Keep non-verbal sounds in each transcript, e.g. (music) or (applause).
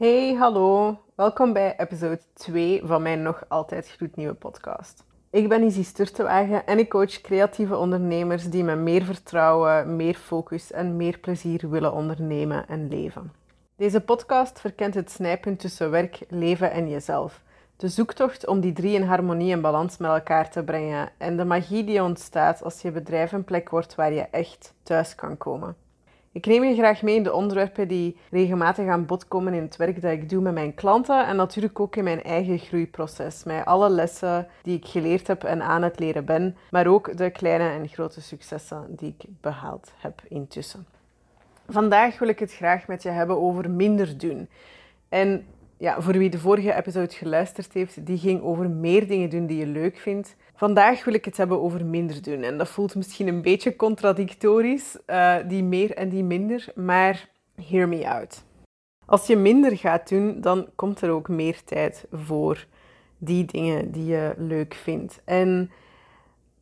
Hey, hallo. Welkom bij episode 2 van mijn nog altijd gloednieuwe podcast. Ik ben Izzy Sturtewagen en ik coach creatieve ondernemers die met meer vertrouwen, meer focus en meer plezier willen ondernemen en leven. Deze podcast verkent het snijpunt tussen werk, leven en jezelf. De zoektocht om die drie in harmonie en balans met elkaar te brengen en de magie die ontstaat als je bedrijf een plek wordt waar je echt thuis kan komen. Ik neem je graag mee in de onderwerpen die regelmatig aan bod komen in het werk dat ik doe met mijn klanten en natuurlijk ook in mijn eigen groeiproces. Met alle lessen die ik geleerd heb en aan het leren ben, maar ook de kleine en grote successen die ik behaald heb intussen. Vandaag wil ik het graag met je hebben over minder doen. En ja, voor wie de vorige episode geluisterd heeft, die ging over meer dingen doen die je leuk vindt. Vandaag wil ik het hebben over minder doen. En dat voelt misschien een beetje contradictorisch, uh, die meer en die minder, maar hear me out. Als je minder gaat doen, dan komt er ook meer tijd voor die dingen die je leuk vindt. En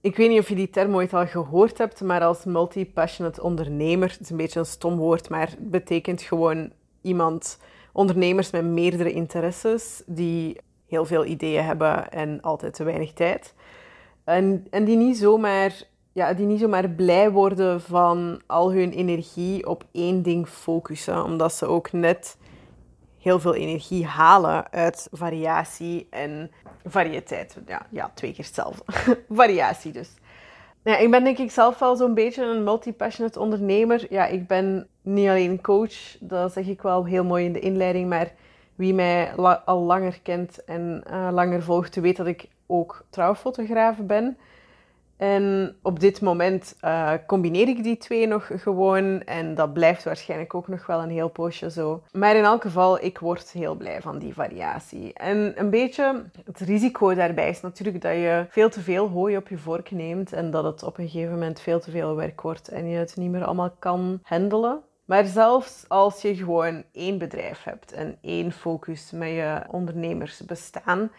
ik weet niet of je die term ooit al gehoord hebt, maar als multi-passionate ondernemer, het is een beetje een stom woord, maar het betekent gewoon iemand ondernemers met meerdere interesses die heel veel ideeën hebben en altijd te weinig tijd. En, en die, niet zomaar, ja, die niet zomaar blij worden van al hun energie op één ding focussen, omdat ze ook net heel veel energie halen uit variatie en variëteit. Ja, ja twee keer hetzelfde. (laughs) variatie dus. Ja, ik ben denk ik zelf wel zo'n beetje een multi-passionate ondernemer. Ja, ik ben niet alleen coach, dat zeg ik wel heel mooi in de inleiding, maar wie mij al langer kent en uh, langer volgt, weet dat ik ook trouwfotograaf ben. En op dit moment uh, combineer ik die twee nog gewoon. En dat blijft waarschijnlijk ook nog wel een heel poosje zo. Maar in elk geval, ik word heel blij van die variatie. En een beetje het risico daarbij is natuurlijk dat je veel te veel hooi op je vork neemt. En dat het op een gegeven moment veel te veel werk wordt en je het niet meer allemaal kan handelen. Maar zelfs als je gewoon één bedrijf hebt en één focus met je ondernemersbestaan,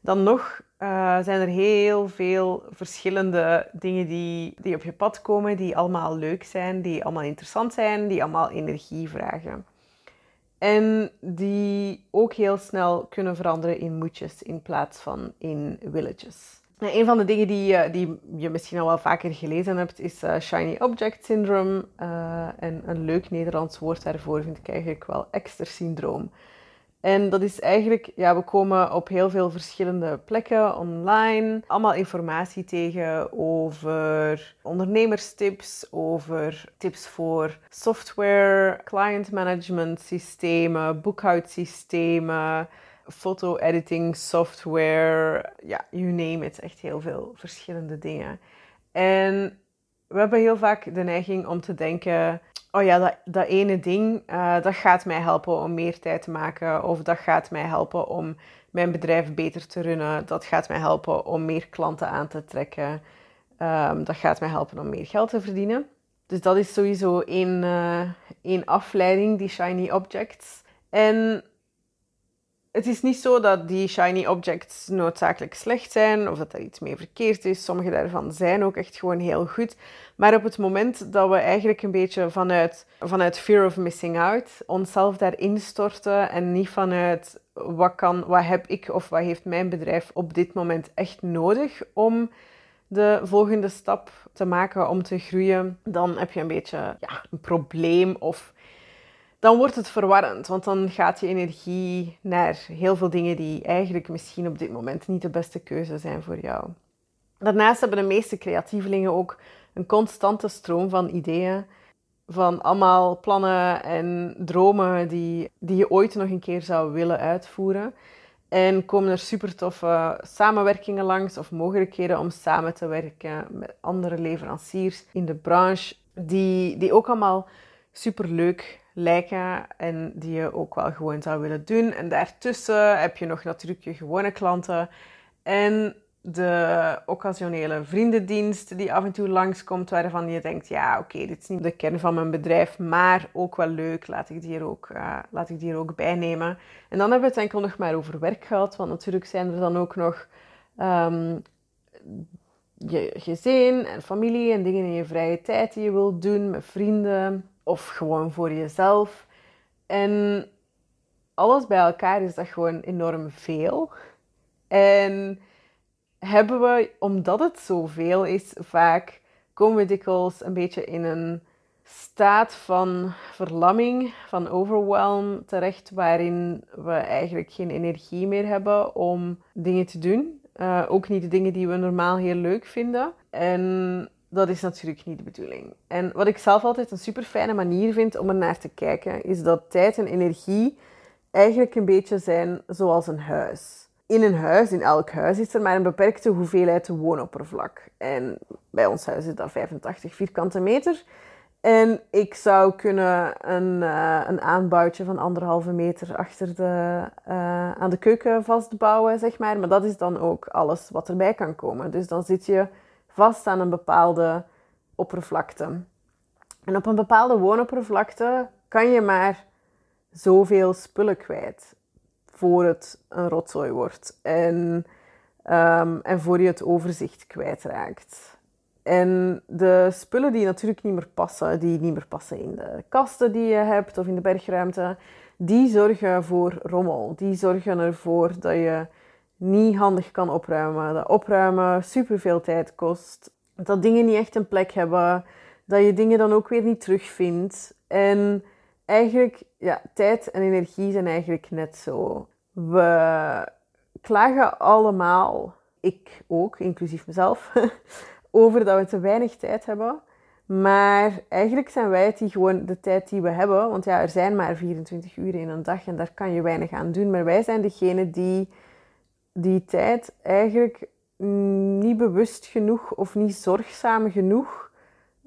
dan nog uh, zijn er heel veel verschillende dingen die, die op je pad komen, die allemaal leuk zijn, die allemaal interessant zijn, die allemaal energie vragen. En die ook heel snel kunnen veranderen in moetjes in plaats van in willetjes. Nou, een van de dingen die, uh, die je misschien al wel vaker gelezen hebt, is uh, Shiny Object Syndrome. en een leuk Nederlands woord daarvoor vind ik eigenlijk wel Exter syndroom. En dat is eigenlijk, ja, we komen op heel veel verschillende plekken online. Allemaal informatie tegen over ondernemerstips, over tips voor software, client management systemen, boekhoudsystemen, foto-editing software. Ja, you name it. Echt heel veel verschillende dingen. En we hebben heel vaak de neiging om te denken: oh ja, dat, dat ene ding, uh, dat gaat mij helpen om meer tijd te maken. Of dat gaat mij helpen om mijn bedrijf beter te runnen. Dat gaat mij helpen om meer klanten aan te trekken. Um, dat gaat mij helpen om meer geld te verdienen. Dus dat is sowieso één, uh, één afleiding, die shiny objects. En het is niet zo dat die shiny objects noodzakelijk slecht zijn of dat er iets mee verkeerd is. Sommige daarvan zijn ook echt gewoon heel goed. Maar op het moment dat we eigenlijk een beetje vanuit, vanuit fear of missing out onszelf daarin storten en niet vanuit wat, kan, wat heb ik of wat heeft mijn bedrijf op dit moment echt nodig om de volgende stap te maken om te groeien, dan heb je een beetje ja, een probleem of dan wordt het verwarrend. Want dan gaat je energie naar heel veel dingen die eigenlijk misschien op dit moment niet de beste keuze zijn voor jou. Daarnaast hebben de meeste creatievelingen ook een constante stroom van ideeën. Van allemaal plannen en dromen die, die je ooit nog een keer zou willen uitvoeren. En komen er super toffe samenwerkingen langs of mogelijkheden om samen te werken met andere leveranciers in de branche. Die, die ook allemaal super leuk lijken en die je ook wel gewoon zou willen doen. En daartussen heb je nog natuurlijk je gewone klanten en de occasionele vriendendienst die af en toe langskomt, waarvan je denkt, ja oké, dit is niet de kern van mijn bedrijf, maar ook wel leuk, laat ik die er ook, uh, laat ik die ook bij nemen. En dan hebben we het enkel nog maar over werk gehad, want natuurlijk zijn er dan ook nog um, je gezin en familie en dingen in je vrije tijd die je wilt doen met vrienden of gewoon voor jezelf. En alles bij elkaar is dat gewoon enorm veel. En hebben we, omdat het zoveel is, vaak komen we dikwijls een beetje in een staat van verlamming, van overwhelm terecht, waarin we eigenlijk geen energie meer hebben om dingen te doen. Uh, ook niet de dingen die we normaal heel leuk vinden. En dat is natuurlijk niet de bedoeling. En wat ik zelf altijd een super fijne manier vind om er naar te kijken, is dat tijd en energie eigenlijk een beetje zijn zoals een huis. In een huis, in elk huis, is er maar een beperkte hoeveelheid woonoppervlak. En bij ons huis is dat 85 vierkante meter. En ik zou kunnen een, uh, een aanbouwtje van anderhalve meter achter de, uh, aan de keuken vastbouwen, zeg maar. Maar dat is dan ook alles wat erbij kan komen. Dus dan zit je vast aan een bepaalde oppervlakte. En op een bepaalde woonoppervlakte kan je maar zoveel spullen kwijt voor het een rotzooi wordt en, um, en voor je het overzicht kwijtraakt. En de spullen die natuurlijk niet meer passen, die niet meer passen in de kasten die je hebt of in de bergruimte, die zorgen voor rommel. Die zorgen ervoor dat je niet handig kan opruimen. Dat opruimen superveel tijd kost. Dat dingen niet echt een plek hebben. Dat je dingen dan ook weer niet terugvindt. En eigenlijk, ja, tijd en energie zijn eigenlijk net zo. We klagen allemaal, ik ook, inclusief mezelf, (laughs) over dat we te weinig tijd hebben. Maar eigenlijk zijn wij het die gewoon de tijd die we hebben. Want ja, er zijn maar 24 uur in een dag en daar kan je weinig aan doen. Maar wij zijn degene die die tijd eigenlijk niet bewust genoeg of niet zorgzaam genoeg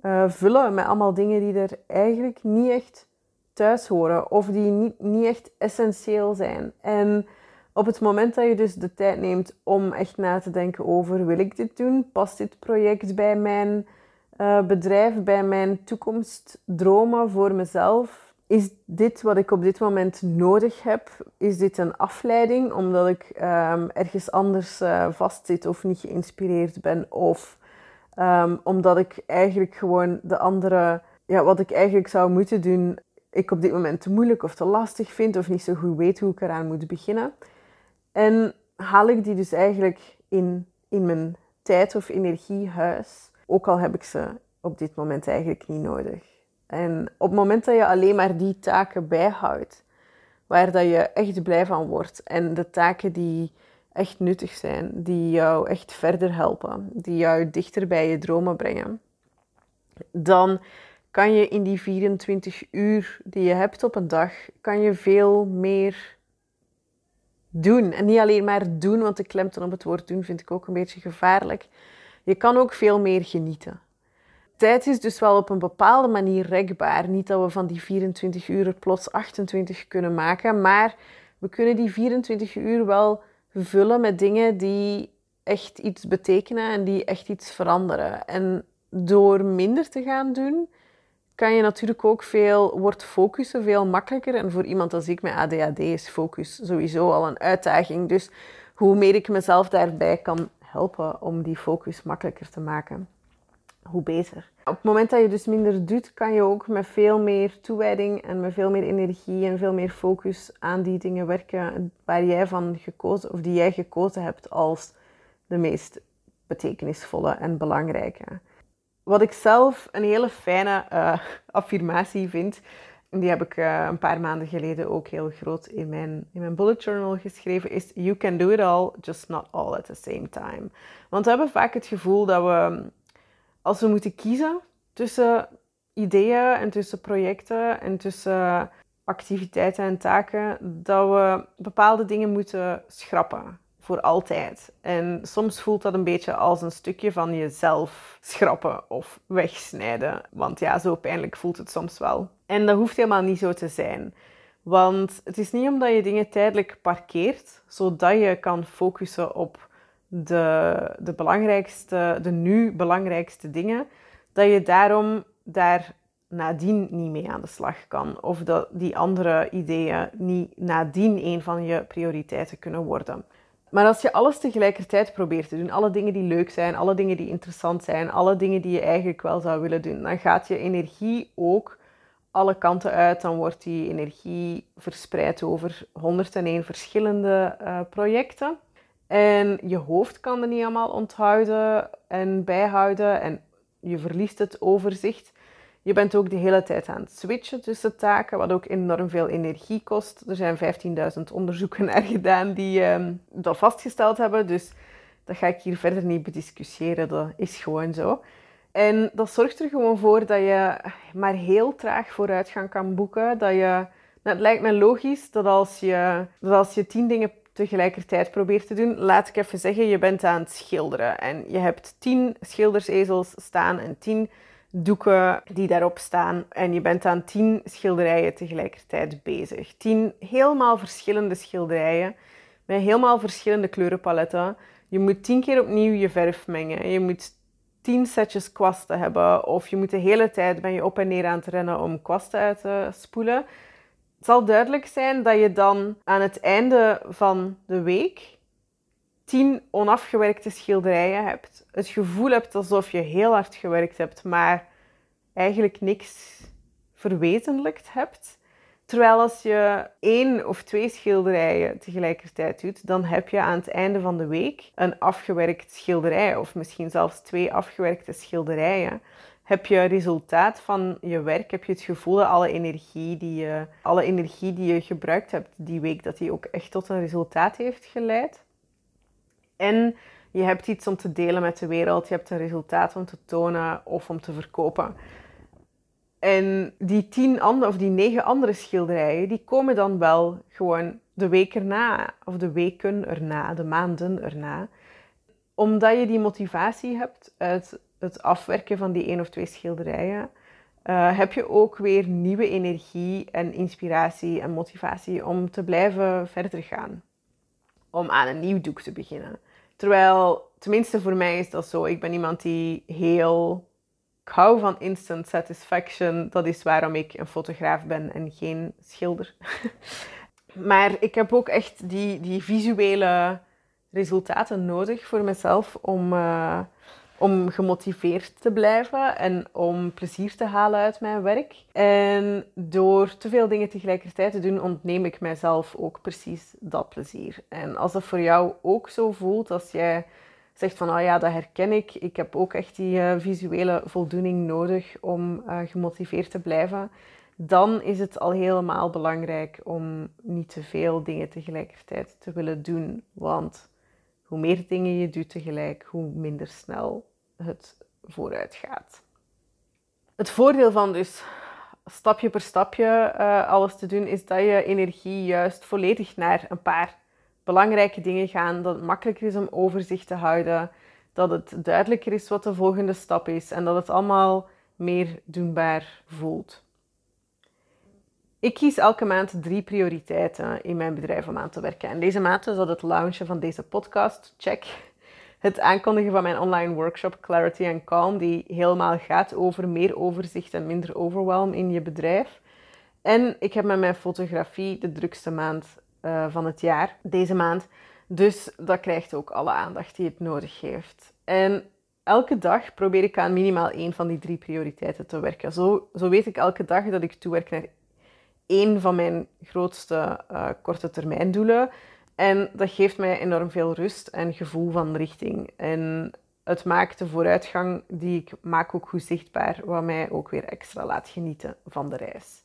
uh, vullen met allemaal dingen die er eigenlijk niet echt thuis horen of die niet, niet echt essentieel zijn. En op het moment dat je dus de tijd neemt om echt na te denken over wil ik dit doen, past dit project bij mijn uh, bedrijf, bij mijn toekomstdromen voor mezelf, is dit wat ik op dit moment nodig heb? Is dit een afleiding omdat ik um, ergens anders uh, vastzit of niet geïnspireerd ben? Of um, omdat ik eigenlijk gewoon de andere, ja, wat ik eigenlijk zou moeten doen, ik op dit moment te moeilijk of te lastig vind of niet zo goed weet hoe ik eraan moet beginnen? En haal ik die dus eigenlijk in, in mijn tijd of energiehuis, ook al heb ik ze op dit moment eigenlijk niet nodig. En op het moment dat je alleen maar die taken bijhoudt, waar dat je echt blij van wordt en de taken die echt nuttig zijn, die jou echt verder helpen, die jou dichter bij je dromen brengen, dan kan je in die 24 uur die je hebt op een dag, kan je veel meer doen. En niet alleen maar doen, want de klemtoon op het woord doen vind ik ook een beetje gevaarlijk. Je kan ook veel meer genieten tijd is dus wel op een bepaalde manier rekbaar. Niet dat we van die 24 uur plots 28 kunnen maken, maar we kunnen die 24 uur wel vullen met dingen die echt iets betekenen en die echt iets veranderen. En door minder te gaan doen, kan je natuurlijk ook veel, wordt focussen veel makkelijker. En voor iemand als ik met ADHD is focus sowieso al een uitdaging. Dus hoe meer ik mezelf daarbij kan helpen om die focus makkelijker te maken hoe beter. Op het moment dat je dus minder doet, kan je ook met veel meer toewijding en met veel meer energie en veel meer focus aan die dingen werken waar jij van gekozen of die jij gekozen hebt als de meest betekenisvolle en belangrijke. Wat ik zelf een hele fijne uh, affirmatie vind, en die heb ik uh, een paar maanden geleden ook heel groot in mijn, in mijn bullet journal geschreven, is You can do it all, just not all at the same time. Want we hebben vaak het gevoel dat we als we moeten kiezen tussen ideeën en tussen projecten en tussen activiteiten en taken, dat we bepaalde dingen moeten schrappen. Voor altijd. En soms voelt dat een beetje als een stukje van jezelf schrappen of wegsnijden. Want ja, zo pijnlijk voelt het soms wel. En dat hoeft helemaal niet zo te zijn. Want het is niet omdat je dingen tijdelijk parkeert, zodat je kan focussen op de, de belangrijkste, de nu belangrijkste dingen, dat je daarom daar nadien niet mee aan de slag kan. Of dat die andere ideeën niet nadien een van je prioriteiten kunnen worden. Maar als je alles tegelijkertijd probeert te doen, alle dingen die leuk zijn, alle dingen die interessant zijn, alle dingen die je eigenlijk wel zou willen doen, dan gaat je energie ook alle kanten uit. Dan wordt die energie verspreid over 101 verschillende uh, projecten. En je hoofd kan er niet allemaal onthouden en bijhouden. En je verliest het overzicht. Je bent ook de hele tijd aan het switchen tussen taken, wat ook enorm veel energie kost. Er zijn 15.000 onderzoeken naar gedaan die uh, dat vastgesteld hebben. Dus dat ga ik hier verder niet bediscussiëren. Dat is gewoon zo. En dat zorgt er gewoon voor dat je maar heel traag vooruitgang kan boeken. Dat je, nou, het lijkt me logisch dat als, je, dat als je tien dingen tegelijkertijd probeert te doen, laat ik even zeggen, je bent aan het schilderen. En je hebt tien schildersezels staan en tien doeken die daarop staan. En je bent aan tien schilderijen tegelijkertijd bezig. Tien helemaal verschillende schilderijen met helemaal verschillende kleurenpaletten. Je moet tien keer opnieuw je verf mengen. Je moet tien setjes kwasten hebben. Of je moet de hele tijd ben je op en neer aan het rennen om kwasten uit te spoelen. Het zal duidelijk zijn dat je dan aan het einde van de week tien onafgewerkte schilderijen hebt. Het gevoel hebt alsof je heel hard gewerkt hebt, maar eigenlijk niks verwezenlijkt hebt. Terwijl als je één of twee schilderijen tegelijkertijd doet, dan heb je aan het einde van de week een afgewerkt schilderij, of misschien zelfs twee afgewerkte schilderijen. Heb je resultaat van je werk, heb je het gevoel dat alle energie die je, alle energie die je gebruikt hebt die week, dat die ook echt tot een resultaat heeft geleid. En je hebt iets om te delen met de wereld, je hebt een resultaat om te tonen of om te verkopen. En die tien andere, of die negen andere schilderijen, die komen dan wel gewoon de week erna, of de weken erna, de maanden erna. Omdat je die motivatie hebt uit het afwerken van die één of twee schilderijen, uh, heb je ook weer nieuwe energie en inspiratie en motivatie om te blijven verder gaan. Om aan een nieuw doek te beginnen. Terwijl, tenminste voor mij is dat zo. Ik ben iemand die heel ik hou van instant satisfaction. Dat is waarom ik een fotograaf ben en geen schilder. (laughs) maar ik heb ook echt die, die visuele resultaten nodig voor mezelf om, uh, om gemotiveerd te blijven en om plezier te halen uit mijn werk. En door te veel dingen tegelijkertijd te doen, ontneem ik mijzelf ook precies dat plezier. En als dat voor jou ook zo voelt, als jij zegt van, oh ja, dat herken ik. Ik heb ook echt die uh, visuele voldoening nodig om uh, gemotiveerd te blijven. Dan is het al helemaal belangrijk om niet te veel dingen tegelijkertijd te willen doen. Want hoe meer dingen je doet tegelijk, hoe minder snel het vooruit gaat. Het voordeel van dus stapje per stapje uh, alles te doen, is dat je energie juist volledig naar een paar belangrijke dingen gaan, dat het makkelijker is om overzicht te houden, dat het duidelijker is wat de volgende stap is en dat het allemaal meer doenbaar voelt. Ik kies elke maand drie prioriteiten in mijn bedrijf om aan te werken. En deze maand is dat het launchen van deze podcast, check. Het aankondigen van mijn online workshop Clarity and Calm, die helemaal gaat over meer overzicht en minder overwhelm in je bedrijf. En ik heb met mijn fotografie de drukste maand uh, van het jaar, deze maand. Dus dat krijgt ook alle aandacht die het nodig heeft. En elke dag probeer ik aan minimaal één van die drie prioriteiten te werken. Zo, zo weet ik elke dag dat ik toewerk naar één van mijn grootste uh, korte termijn doelen. En dat geeft mij enorm veel rust en gevoel van richting. En het maakt de vooruitgang die ik maak ook goed zichtbaar, wat mij ook weer extra laat genieten van de reis.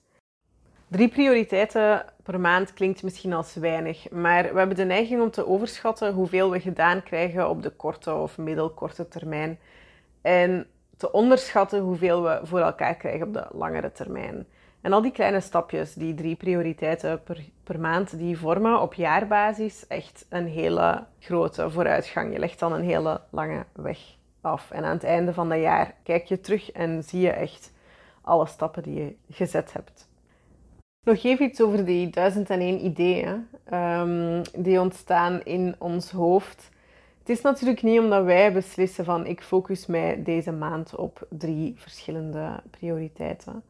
Drie prioriteiten per maand klinkt misschien als weinig, maar we hebben de neiging om te overschatten hoeveel we gedaan krijgen op de korte of middelkorte termijn en te onderschatten hoeveel we voor elkaar krijgen op de langere termijn. En al die kleine stapjes, die drie prioriteiten per, maand, die vormen op jaarbasis echt een hele grote vooruitgang. Je legt dan een hele lange weg af. En aan het einde van dat jaar kijk je terug en zie je echt alle stappen die je gezet hebt. Nog even iets over die 1001 ideeën um, die ontstaan in ons hoofd. Het is natuurlijk niet omdat wij beslissen van ik focus mij deze maand op drie verschillende prioriteiten.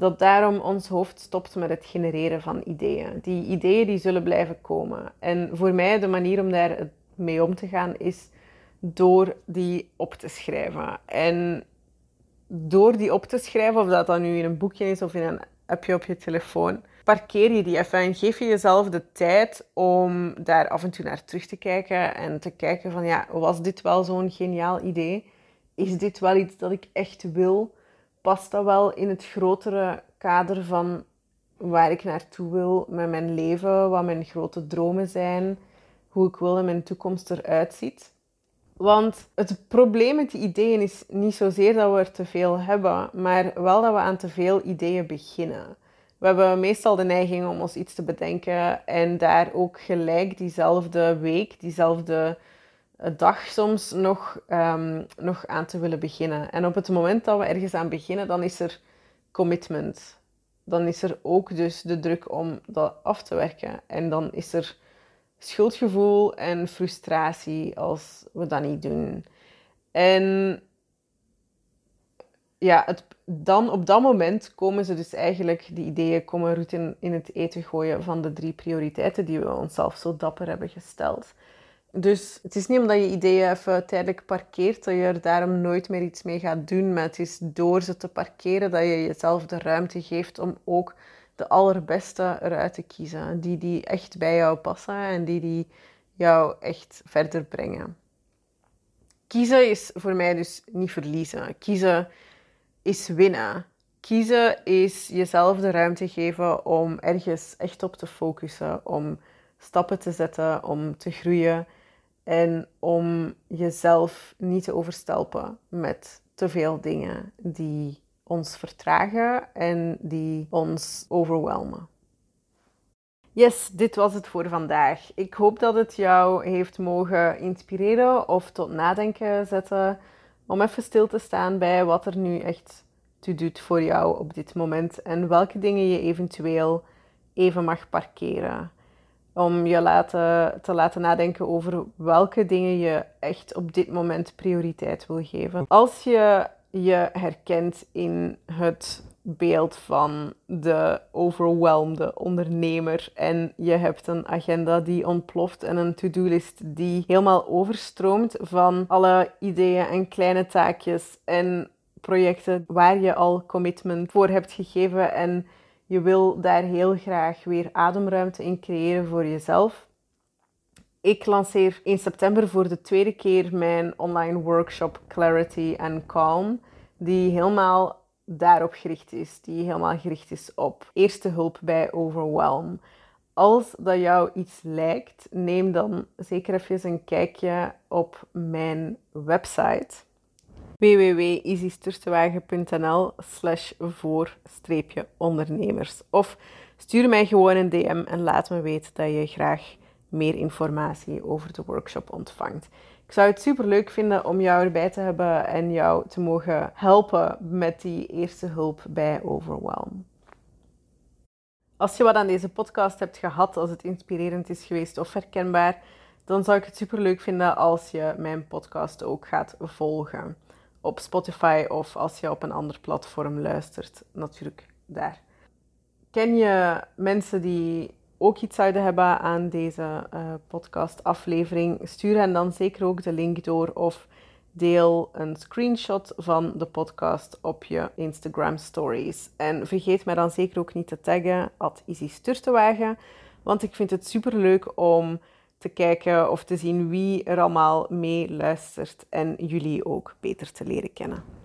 Dat daarom ons hoofd stopt met het genereren van ideeën. Die ideeën die zullen blijven komen. En voor mij de manier om daar mee om te gaan is door die op te schrijven. En door die op te schrijven, of dat dan nu in een boekje is of in een appje op je telefoon, parkeer je die even en geef je jezelf de tijd om daar af en toe naar terug te kijken en te kijken van ja, was dit wel zo'n geniaal idee? Is dit wel iets dat ik echt wil? Past dat wel in het grotere kader van waar ik naartoe wil met mijn leven, wat mijn grote dromen zijn, hoe ik wil dat mijn toekomst eruit ziet? Want het probleem met die ideeën is niet zozeer dat we er te veel hebben, maar wel dat we aan te veel ideeën beginnen. We hebben meestal de neiging om ons iets te bedenken en daar ook gelijk diezelfde week, diezelfde dag soms nog, um, nog aan te willen beginnen. En op het moment dat we ergens aan beginnen, dan is er commitment. Dan is er ook dus de druk om dat af te werken. En dan is er schuldgevoel en frustratie als we dat niet doen. En ja, het, dan op dat moment komen ze dus eigenlijk, die ideeën komen route in het eten gooien van de drie prioriteiten die we onszelf zo dapper hebben gesteld. Dus het is niet omdat je ideeën even tijdelijk parkeert dat je er daarom nooit meer iets mee gaat doen. Maar het is door ze te parkeren dat je jezelf de ruimte geeft om ook de allerbeste eruit te kiezen. Die die echt bij jou passen en die die jou echt verder brengen. Kiezen is voor mij dus niet verliezen. Kiezen is winnen. Kiezen is jezelf de ruimte geven om ergens echt op te focussen, om stappen te zetten, om te groeien en om jezelf niet te overstelpen met te veel dingen die ons vertragen en die ons overwelmen. Yes, dit was het voor vandaag. Ik hoop dat het jou heeft mogen inspireren of tot nadenken zetten om even stil te staan bij wat er nu echt toe doet voor jou op dit moment en welke dingen je eventueel even mag parkeren. Om je laten, te laten nadenken over welke dingen je echt op dit moment prioriteit wil geven. Als je je herkent in het beeld van de overweldigde ondernemer en je hebt een agenda die ontploft en een to-do-list die helemaal overstroomt van alle ideeën en kleine taakjes en projecten waar je al commitment voor hebt gegeven en je wil daar heel graag weer ademruimte in creëren voor jezelf. Ik lanceer in september voor de tweede keer mijn online workshop Clarity and Calm, die helemaal daarop gericht is, die helemaal gericht is op eerste hulp bij overwhelm. Als dat jou iets lijkt, neem dan zeker even een kijkje op mijn website www.easysturtewagen.nl slash voor-ondernemers. Of stuur mij gewoon een DM en laat me weten dat je graag meer informatie over de workshop ontvangt. Ik zou het super leuk vinden om jou erbij te hebben en jou te mogen helpen met die eerste hulp bij overwhelm. Als je wat aan deze podcast hebt gehad, als het inspirerend is geweest of herkenbaar, dan zou ik het super leuk vinden als je mijn podcast ook gaat volgen op Spotify of als je op een ander platform luistert, natuurlijk daar. Ken je mensen die ook iets zouden hebben aan deze uh, podcast-aflevering? Stuur hen dan zeker ook de link door of deel een screenshot van de podcast op je Instagram stories. En vergeet mij dan zeker ook niet te taggen at Easy Sturtewagen, want ik vind het super leuk om te kijken of te zien wie er allemaal mee luistert en jullie ook beter te leren kennen.